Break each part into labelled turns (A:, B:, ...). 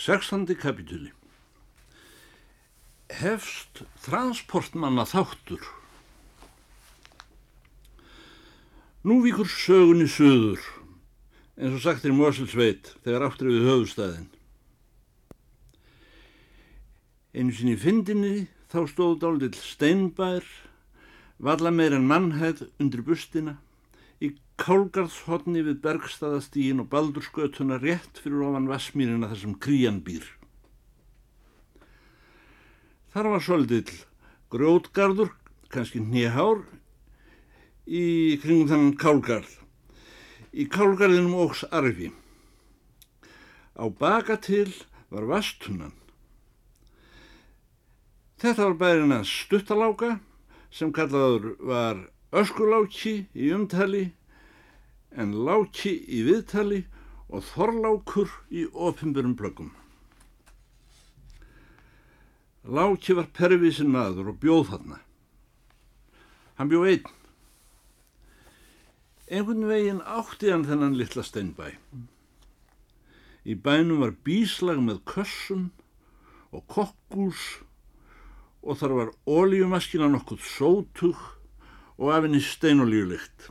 A: Sextandi kapitúli Hefst transportmanna þáttur Nú vikur sögunni söður, eins og sagt er Moselsveit þegar áttur við höfustæðin. Einu sinni fyndinni þá stóð dálitill steinbær, valla meir en mannhæð undir bustina, kálgarðshotni við bergstaðastígin og baldurskötuna rétt fyrir ofan vassmýrina þar sem krían býr. Þar var svolítill grjótgarður, kannski nýhár, í kringum þannan kálgarð. Í kálgarðinum ógs arfi. Á baka til var vastunan. Þetta var bærin að stuttaláka sem kallaður var öskuláki í umtali en láki í viðtali og þorlákur í ofinbjörnum blöggum. Láki var pervísin maður og bjóð þarna. Hann bjóð einn. Einhvern veginn átti hann þennan litla steinbæ. Í bænum var bíslag með kössum og kokkús og þar var ólíumaskina nokkuð sótug og af henni steinolíulikt.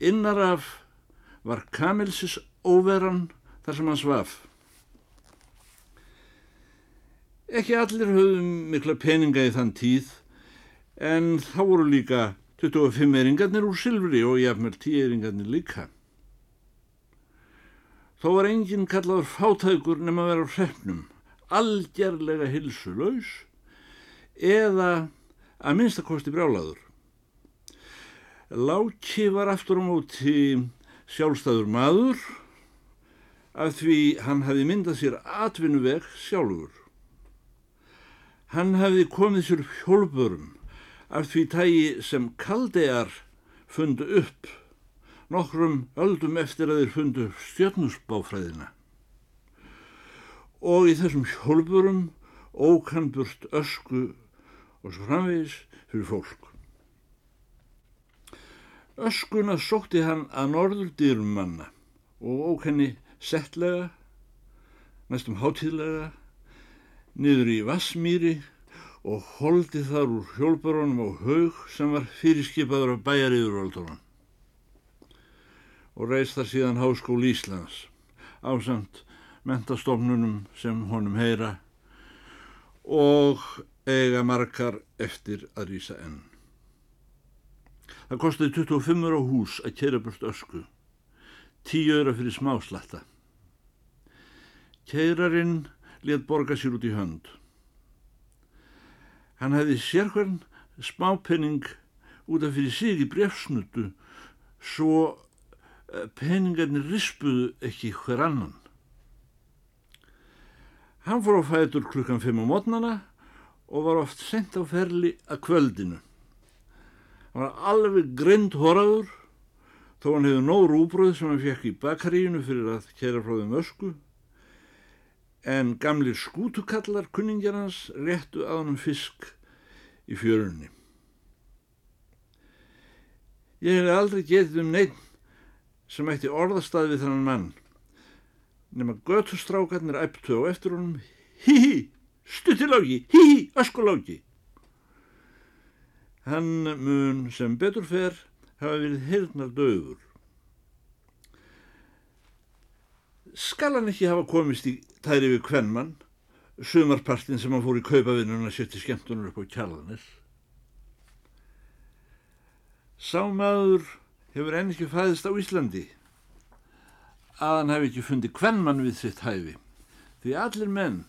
A: Innar af var kamilsis óveran þar sem hann svaf. Ekki allir höfðum mikla peninga í þann tíð en þá voru líka 25 eringarnir úr silfri og jafnvel 10 eringarnir líka. Þó var enginn kallaður fátækur nema að vera á hrefnum, algjörlega hilsulöys eða að minnstakosti brjálaður. Láki var aftur á móti sjálfstæður maður af því hann hafi myndað sér atvinnuveg sjálfur. Hann hafi komið sér hjólpurum af því tægi sem kaldegar fundu upp nokkrum öldum eftir að þeir fundu stjörnusbáfræðina. Og í þessum hjólpurum ókannburt ösku og svo framvegis fyrir fólk. Öskuna sótti hann að norður dýrum manna og ókenni settlega, næstum hátíðlega, niður í Vassmýri og holdi þar úr hjólparunum á haug sem var fyrirskipaður af bæjariðurvaldunum og reist þar síðan Háskóli Íslands ásamt mentastofnunum sem honum heyra og eiga margar eftir að rýsa enn. Það kostiði 25 á hús að kera burt ösku, 10 öra fyrir smáslatta. Keirarinn let borga sér út í hönd. Hann hefði sérhvern smápenning út af fyrir sig í brefsnutu svo eh, peningarnir rispuðu ekki hver annan. Hann fór á fætur klukkan 5 á mótnana og var oft sendt á ferli að kvöldinu. Hann var alveg grind horaður þó hann hefði nóg rúbröð sem hann fekk í bakaríinu fyrir að kæra frá þeim ösku en gamlir skútukallar kunningjar hans réttu að hann fisk í fjörunni. Ég hef aldrei getið um neitt sem ætti orðastað við þannan mann nema götustrákarnir æptu á eftir honum hí hí, stuttilági, hí hí, öskulági. Hann mun sem betur fer hafa verið hirnar döður. Skal hann ekki hafa komist í tæri við kvennmann sumarpartin sem hann fór í kaupavinnuna sétti skemmtunar upp á kjallanis. Sámaður hefur enn ekki fæðist á Íslandi að hann hef ekki fundið kvennmann við sitt hæfi því allir menn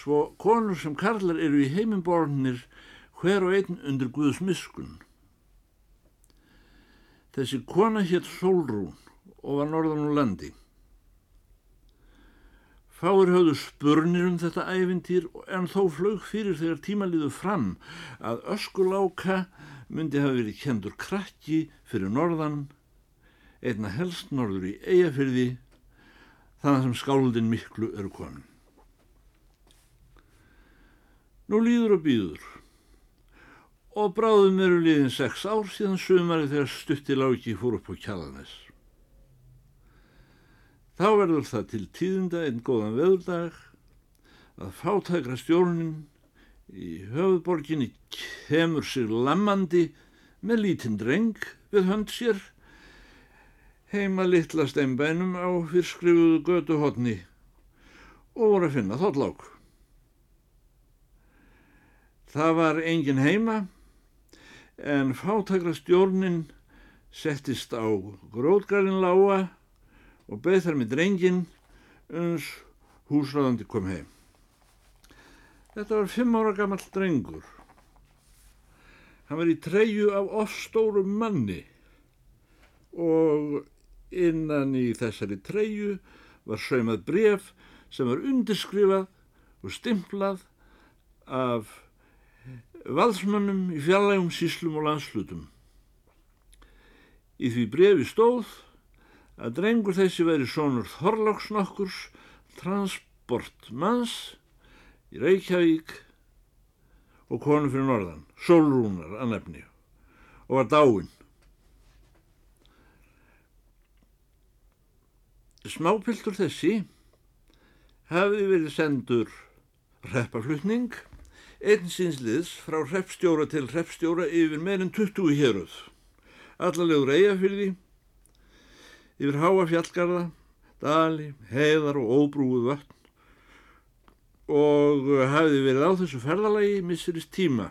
A: svo konur sem karlar eru í heimimbornir hver og einn undir Guðs miskun. Þessi kona hétt Solrún og var norðan úr landi. Fáir höfðu spurnir um þetta æfintýr en þó flög fyrir þegar tímaliðu fram að öskuláka myndi hafa verið kendur krakki fyrir norðan, einna helst norður í eigafyrði, þannig sem skáldin miklu eru komin. Nú líður og býður og bráðum eru liðin sex ár síðan sömari þegar stutti láki fór upp á kjallanes. Þá verður það til tíðunda einn góðan veðurdag að fátækra stjórnin í höfuborginni kemur sig lammandi með lítinn dreng við hönd sér heima litla steinbænum á fyrskrifuðu götu hodni og voru að finna þottlák. Það var engin heima en fátækra stjórnin settist á grótgarinn lága og beð þar með drengin uns húsráðandi kom heim. Þetta var fimm ára gammal drengur. Hann var í treyu af ofstóru manni og innan í þessari treyu var saumað bref sem var undirskrifað og stimplað af valsmannum í fjallægum síslum og landslutum. Í því brefi stóð að drengur þessi veri sonur Þorláksnokkurs transportmanns í Reykjavík og konu fyrir norðan, Solrúnar að nefni og var dáinn. Smápiltur þessi hafi verið sendur reppaflutning einsýnsliðs frá reppstjóra til reppstjóra yfir meirinn 20 héruð, allarlegur eigafyrði yfir háa fjallgarða, dali, heiðar og óbrúið vötn og hafiði verið á þessu ferðalagi missirist tíma,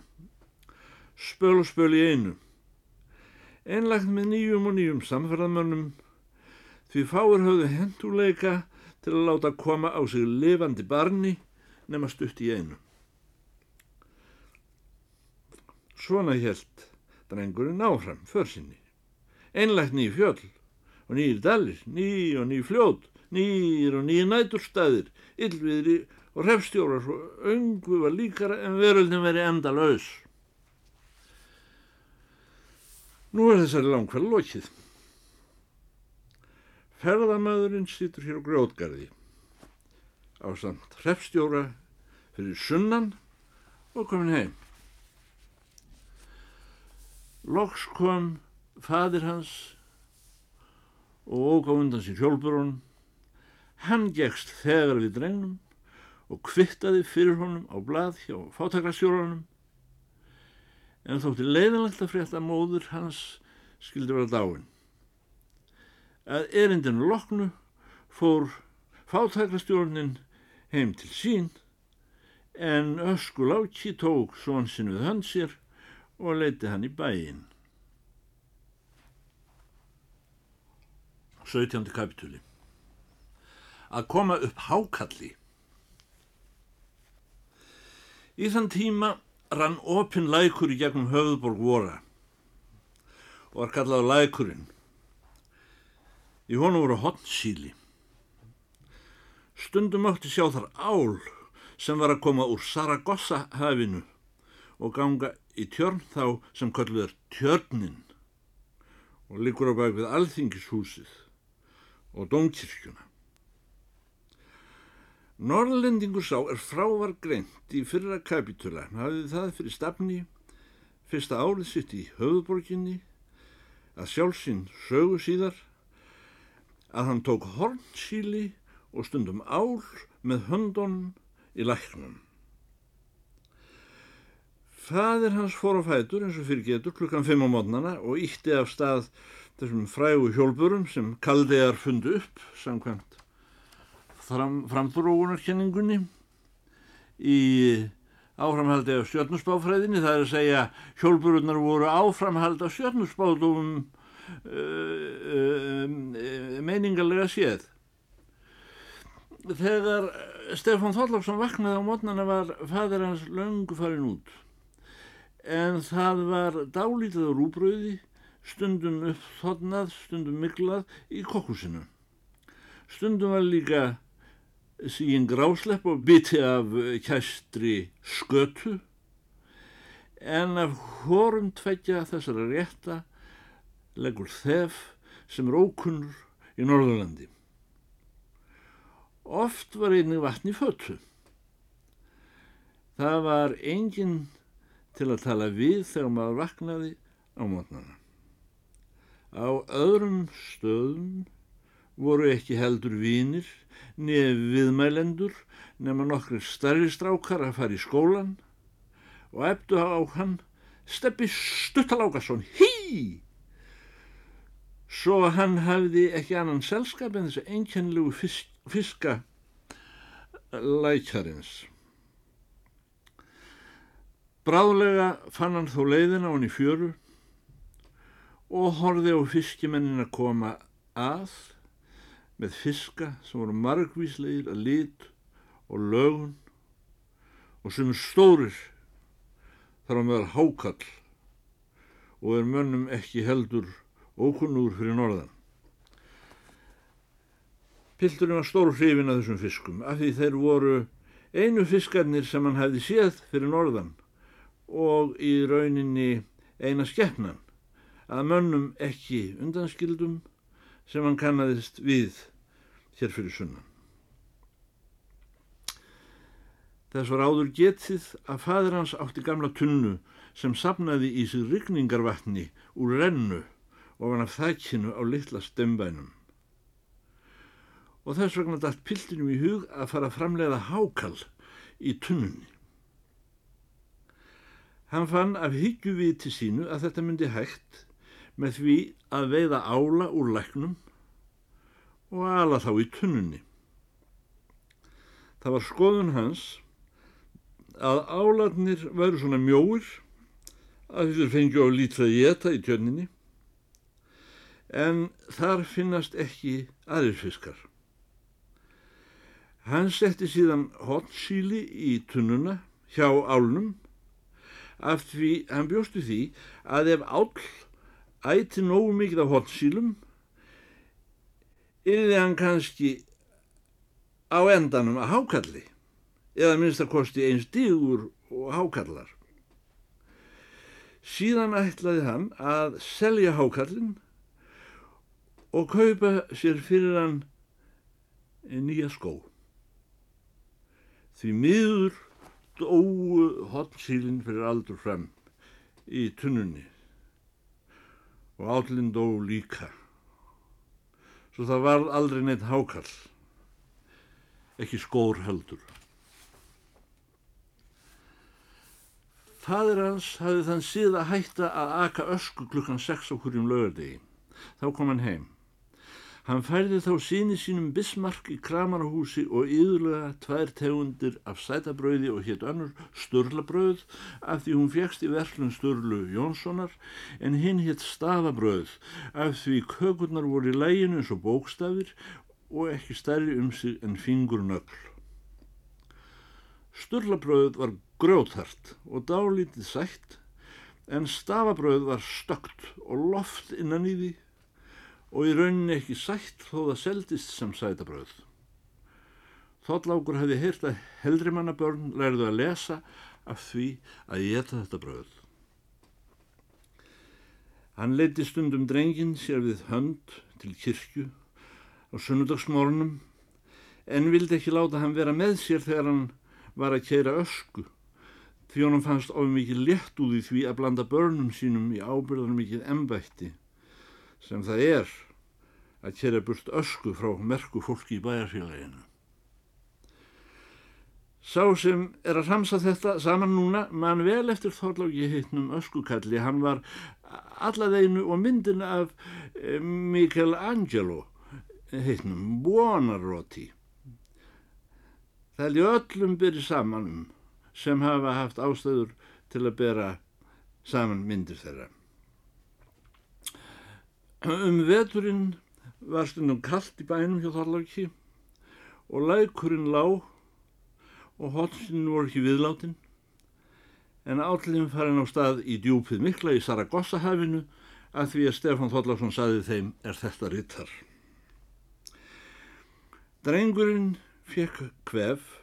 A: spöl og spöl í einu. Einlagt með nýjum og nýjum samferðamönnum því fáir höfðu henduleika til að láta koma á sig lifandi barni nema stutt í einu. Svona helt drengurinn áfram försinni. Einlagt nýj fjöll og nýjir dalir, ný og ný fljót, nýjir og nýjir næturstæðir, yllviðri og hrefstjórar svo öngu var líkara en veröldin veri enda laus. Nú er þessari langkvæl lokið. Ferðamæðurinn sýtur hér á grjótgarði á samt hrefstjóra fyrir sunnan og komin heim. Loks kom fadir hans og óg á undan sér hjólburun. Hann gegst þegar við drengnum og kvittaði fyrir honum á blað hjá fátakrastjóranum en þótti leiðanlegt að frétta móður hans skildi vera dáin. Að erindinu loknu fór fátakrastjórnin heim til sín en öskuláki tók svonsinn við hönd sér og leiti hann í bæinn. 17. kapitúli Að koma upp hákalli Í þann tíma rann opinn lækur í gegnum höfðborg vora og var kallað lækurinn. Í honu voru hotnsíli. Stundum átti sjá þar ál sem var að koma úr Saragossa hafinu og ganga í tjörn þá sem kalluð er tjörnin og likur á bakvið alþingishúsið og domkirkjuna. Norrlendingur sá er frávar greint í fyrra kapitula, hafið það fyrir stafni, fyrsta árið sitt í höfuborginni, að sjálfsinn sögu síðar, að hann tók hornsíli og stundum ál með höndon í læknum. Fadir hans fór á fætur eins og fyrir getur klukkan 5 á mótnana og ítti af stað þessum frægu hjólburum sem kaldegar fundu upp samkvæmt fram, frambrúunarkenningunni í áframhaldi af stjórnusbáfræðinni það er að segja hjólbururnar voru áframhald af stjórnusbáðum uh, uh, meiningarlega séð. Þegar Stefán Þorláksson vaknaði á mótnana var fadir hans löngu farin út en það var dálítið rúbröði stundum uppþotnað, stundum miklað í kokkusinu. Stundum var líka sín gráslepp og biti af kæstri skötu en af hórum tveggja þessara rétta leggur þef sem er ókunnur í Norðurlandi. Oft var einnig vatni fötu. Það var enginn til að tala við þegar maður vaknaði á mótnana. Á öðrum stöðum voru ekki heldur vínir, nefn viðmælendur, nema nokkur starri strákar að fara í skólan og eftu á hann Steppi Stuttalákarsson, hí! Svo hann hafði ekki annan selskap en þessu einkennlegu fisk, fiska lækjarins. Bráðlega fann hann þó leiðina hann í fjöru og horfi á fiskimennin að koma að með fiska sem voru margvíslegir að lit og lögun og sem stórir þar á meðal hákall og er mönnum ekki heldur ókunnúr fyrir norðan. Pilturinn var stór hrifin að þessum fiskum af því þeir voru einu fiskarnir sem hann hefði séð fyrir norðan og í rauninni eina skeppnan að mönnum ekki undanskildum sem hann kannadist við hér fyrir sunnan. Þess var áður getið að fadur hans átti gamla tunnu sem sapnaði í sig rykningarvatni úr rennu og hann af þækinu á litla stembænum. Og þess vegna dætt piltinum í hug að fara að framleiða hákall í tunnunni. Hann fann af hyggjuviti sínu að þetta myndi hægt með því að veiða ála úr læknum og ala þá í tunnunni. Það var skoðun hans að álarnir væru svona mjóir að þeir fengju á lítrað geta í tjörninni en þar finnast ekki aðrir fiskar. Hann setti síðan hotsíli í tunnuna hjá álnum af því hann bjóstu því að ef áll ætti nógu mikið af hotsílum yfir hann kannski á endanum að hákalli eða minnst að kosti eins digur og hákallar. Síðan ætlaði hann að selja hákallin og kaupa sér fyrir hann nýja skó. Því miður dóu hotsílinn fyrir aldur fram í tunnunni og állinn dó líka. Svo það var aldrei neitt hákall, ekki skór heldur. Fadir hans hafði þann síða hætta að aka ösku klukkan 6 á hverjum lögardegi. Þá kom hann heim. Hann færði þá síni sínum bismark í kramarahúsi og yðurlega tvær tegundir af sætabrauði og hétt önnur störlabrauð af því hún fjækst í verslun Störlu Jónssonar en hinn hétt stafabrauð af því kökurnar voru í læginu eins og bókstafir og ekki stærri um sig en fingurnögl. Störlabrauð var grjóthart og dálítið sætt en stafabröð var stökt og loft innan í því og í rauninni ekki sætt þó það seldist sem sætabröð. Þóttlákur hefði heyrt að heldrimannabörn lærðu að lesa af því að geta þetta bröð. Hann leiti stundum drengin sér við hönd til kirkju á sunnudagsmórnum en vildi ekki láta hann vera með sér þegar hann var að keira ösku því honum fannst of mikið létt úr því að blanda börnum sínum í ábyrðan mikið embætti sem það er að kera burt ösku frá merku fólki í bæjarfélaginu. Sá sem er að ramsa þetta saman núna, mann vel eftir þorláki heitnum öskukalli, hann var alladeinu og myndin af eh, Michelangelo heitnum Buonarroti. Það er öllum byrjið saman um sem hafa haft ástöður til að bera saman myndir þeirra. Um veturinn var stundum kallt í bænum hjá Þorláki og lækurinn lág og hotsinn voru ekki viðláttinn en állin farin á stað í djúpið mikla í Saragossa-hafinu að því að Stefán Þorláksson saði þeim er þetta rittar. Drengurinn fekk kvef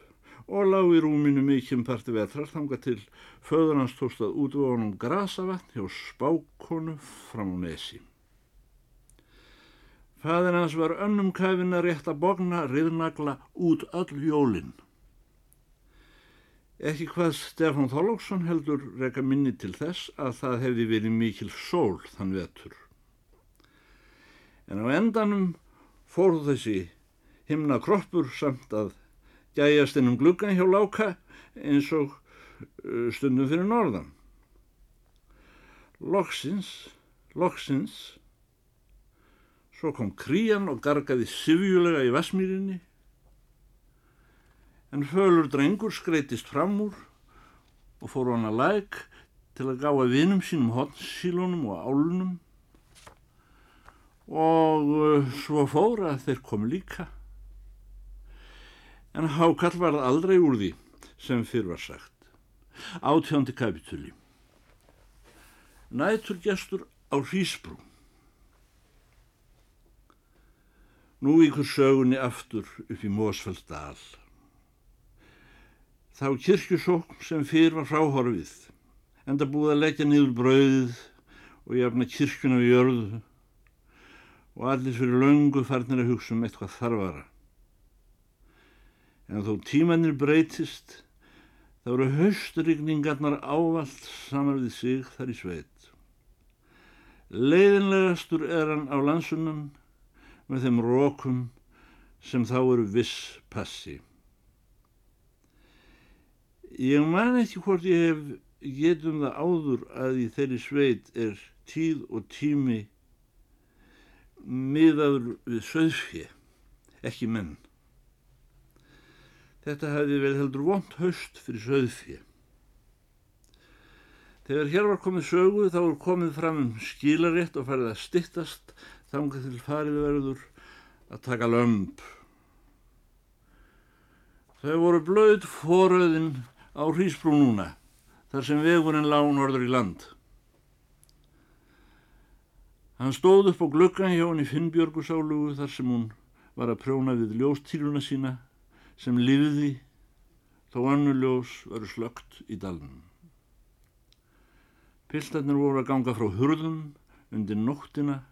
A: og lág í rúminu mikinn parti vetrar þanga til föður hans tóst að útvöðunum grasavatn hjá spákonu fram á nesi. Fæðin hans var önnum kæfin að rétt að bogna riðnagla út öll jólinn. Ekki hvað Stefán Þorlóksson heldur reyka minni til þess að það hefði verið mikil sól þann vetur. En á endanum fór þessi himna kroppur samt að gæjast ennum gluggan hjá láka eins og uh, stundum fyrir norðan. Loksins, loksins, svo kom krían og gargaði sifjulega í vasmýrinni en fölur drengur skreitist fram úr og fór hann að læk til að gáða vinum sínum hotsílunum og álunum og uh, svo fór að þeir kom líka. En hákall varð aldrei úr því sem fyrr var sagt. Átjóndi kapitúli. Nætur gestur á Hrísbrú. Nú ykkur sögunni aftur upp í Mósfelldal. Þá kirkjusókn sem fyrr var fráhorfið, enda búið að leggja niður brauðið og jafna kirkjuna við jörðu og allir fyrir löngu farnir að hugsa um eitthvað þarfara. En þó tímannir breytist, þá eru haustrygningarnar ávalt samar við sig þar í sveit. Leiðinlegastur er hann á landsunum með þeim rókum sem þá eru viss passi. Ég man ekki hvort ég hef getum það áður að í þeirri sveit er tíð og tími miðaður við söðfje, ekki menn. Þetta hefði vel heldur vond haust fyrir söðfje. Þegar hér var komið sögu þá er komið fram um skilarétt og farið að stittast þangað til farið verður að taka lömp. Þau voru blöð foröðin á Hrísbrú núna, þar sem vegurinn lág norður í land. Hann stóð upp á glöggan hjá henni Finnbjörgusálugu þar sem hún var að prjóna við ljóstýruna sína sem lifiði þó annu ljós veru slögt í dalnum. Piltarnir voru að ganga frá hurðum undir nóttina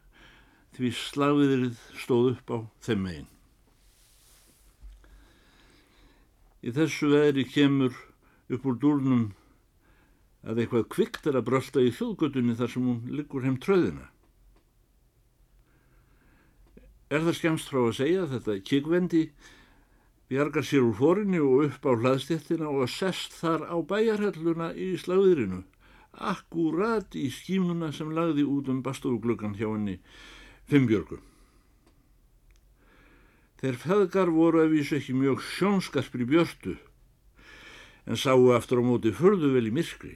A: því slagviðrið stóð upp á þeim megin. Í þessu veðri kemur upp úr dúrnum að eitthvað kvikt er að brölda í þjóðgötunni þar sem hún liggur heim tröðina. Er það skemst frá að segja að þetta kikvendi bjargar sér úr fórinni og upp á hlaðstéttina og sest þar á bæjarhelluna í slagðirinu, akkurat í skímuna sem lagði út um bastofuglökan hjá henni Fimbjörgu. Þeir feðgar voru að vísu ekki mjög sjónskarpir í björtu en sáu aftur á móti förðu vel í myrkri.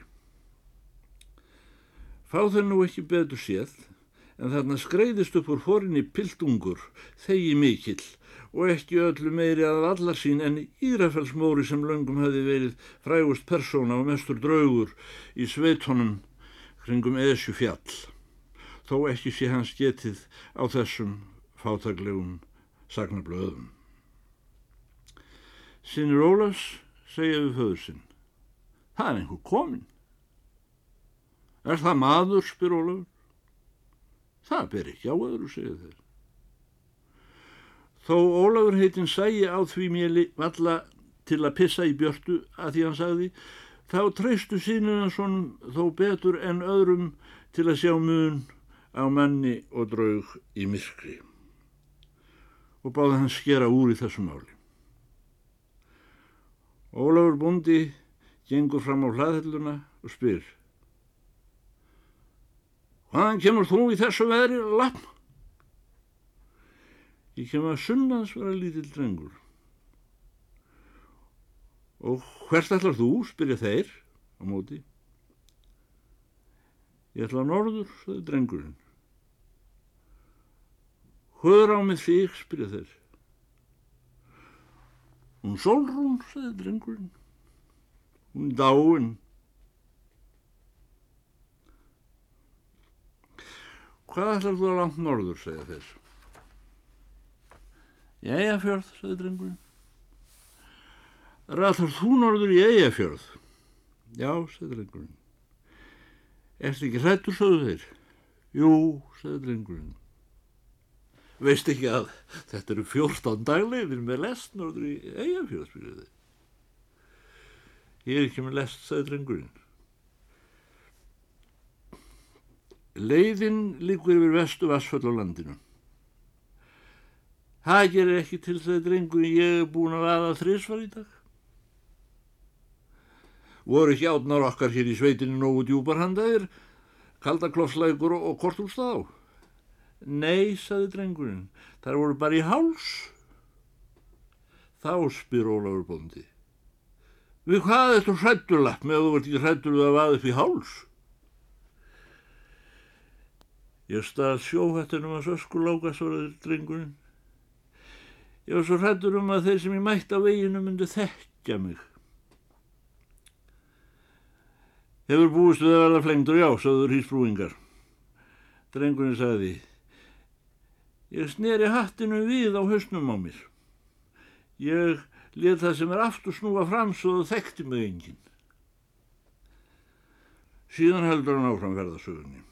A: Fá þeir nú ekki betur séð, en þarna skreiðist upp úr forinni piltungur, þegi mikill og ekki öllu meiri að allar sín en Írafellsmóri sem löngum hefði verið frægust persóna og mestur draugur í sveitonum kringum Esju fjall, þó ekki sé hans getið á þessum fátaglegum sagnablöðum. Sinir Ólafs segja við föður sinn. Það er einhver komin. Er það maður, spyr Ólafur. Það ber ekki á öðru, segja þeir. Þó Ólafur heitin sægi á því mjöli valla til að pissa í björtu að því hann sagði, þá treystu sínuna svonum þó betur en öðrum til að sjá mun á manni og draug í myrkri og báði hann skera úr í þessu máli. Ólafur Bundi gengur fram á hlaðhelluna og spyr Hvaðan kemur þú í þessu veðri lapp? Ég kem að sunnans vera lítill drengur. Og hvert ætlar þú, spyrja þeir á móti. Ég ætla norður, sagði drengurinn. Hver á með þig, spyrja þeir. Hún Solrún, sagði drengurinn. Hún dáin. Hvað ætlar þú að langt norður, segja þeir. Jæjafjörð, sagði drengurinn. Ræðar þú norður í Jæjafjörð? Já, sagði drengurinn. Ertu ekki hrættur, sagðu þeir. Jú, sagði drengurinn veist ekki að þetta eru 14 daglegir með lest norður í eigafjóðspyrjuði. Ég er ekki með lest, sagði drengurinn. Leiðin líkur yfir vestu vassföll á landinu. Það gerir ekki til það drengur ég er búin að vaða þrísvar í dag. Voru ekki átnar okkar hér í sveitinu nógu djúbarhandaðir, kaldaklofslækur og, og kortúlstað á? Nei, saði drengurinn, þar voru bara í háls. Þá spyr Ólafur bóndi. Við hvað er þetta hrættulapp með að þú vart ekki hrættur við að vaða upp í háls? Ég stað sjóhættunum að sösku láka, svarði drengurinn. Ég var svo hrættur um að þeir sem ég mætti á veginu myndi þekkja mig. Hefur búist við að verða flengdur, já, saður hýsbrúingar. Drengurinn sagði, ég sneri hattinu við á hausnum á mér. Ég let það sem er aftur snúa fram svo það þekkti mig enginn. Síðan heldur hann áfram verðasögunni.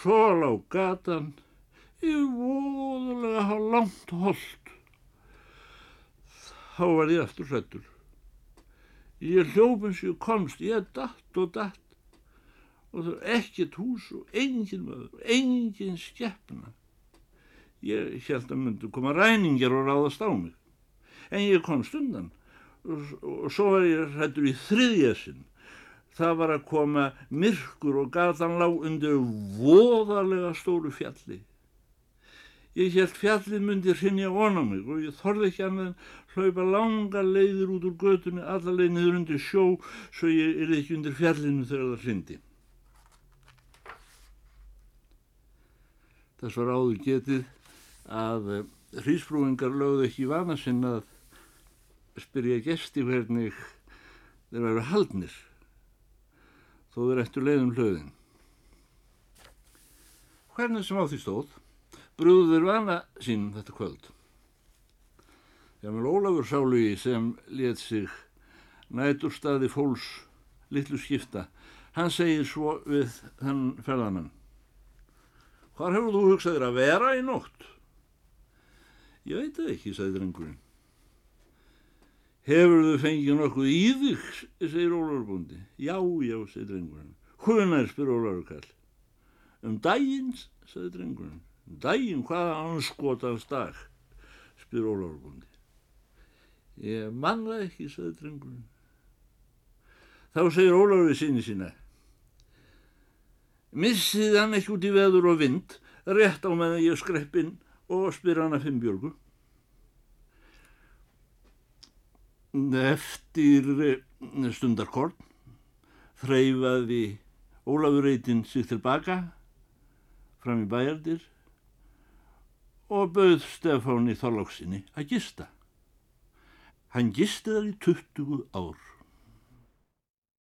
A: Svo lág gatan í voðulega langt hold. Þá var ég aftur hrettur. Ég hljópum sér komst, ég datt og datt og það var ekkert hús og engin maður, engin skeppna. Ég held að myndu koma ræningar og ráðast á mig. En ég kom stundan og, og svo var ég hættur í þriðjasinn. Það var að koma myrkur og gatan lág undir voðalega stóru fjalli. Ég held fjallið myndi hrinja vona mig og ég þorði ekki annað en hlaupa langa leiðir út úr götunni, alla leið niður undir sjó, svo ég er ekki undir fjallinu þegar það hrindi. Þess var áður getið að eh, hrísfrúingar lögðu ekki vana sinn að spyrja gesti hvernig þeir væru haldnir, þó þeir eftir leiðum hlöðin. Hvernig sem á því stóð, brúður vana sín þetta kvöld. Jamil Ólafur Sálugi sem let sig næturstaði fólks litlu skipta, hann segir svo við þann ferðamann. Hvar hefur þú hugsaðir að vera í nótt? Ég veit það ekki, sagði drengurinn. Hefur þú fengið nokkuð í þig, segir Ólafur búndi. Já, já, segir drengurinn. Húnar, spyr Ólafur kall. Um dagins, sagði drengurinn. Dægin hvaða anskotans dag, spyr Ólafur búndi. Ég manna ekki, saði drengurinn. Þá segir Ólafur við sinni sína. Missið hann ekki út í veður og vind, rétt á meðan ég skrepp inn og spyr hann að Finnbjörgu. Eftir eh, stundarkorn þreyfaði Ólafur reytin sig tilbaka fram í bæjardir og bauð Stefáni Þorláksinni að gista. Hann gisti þar í 20 ár.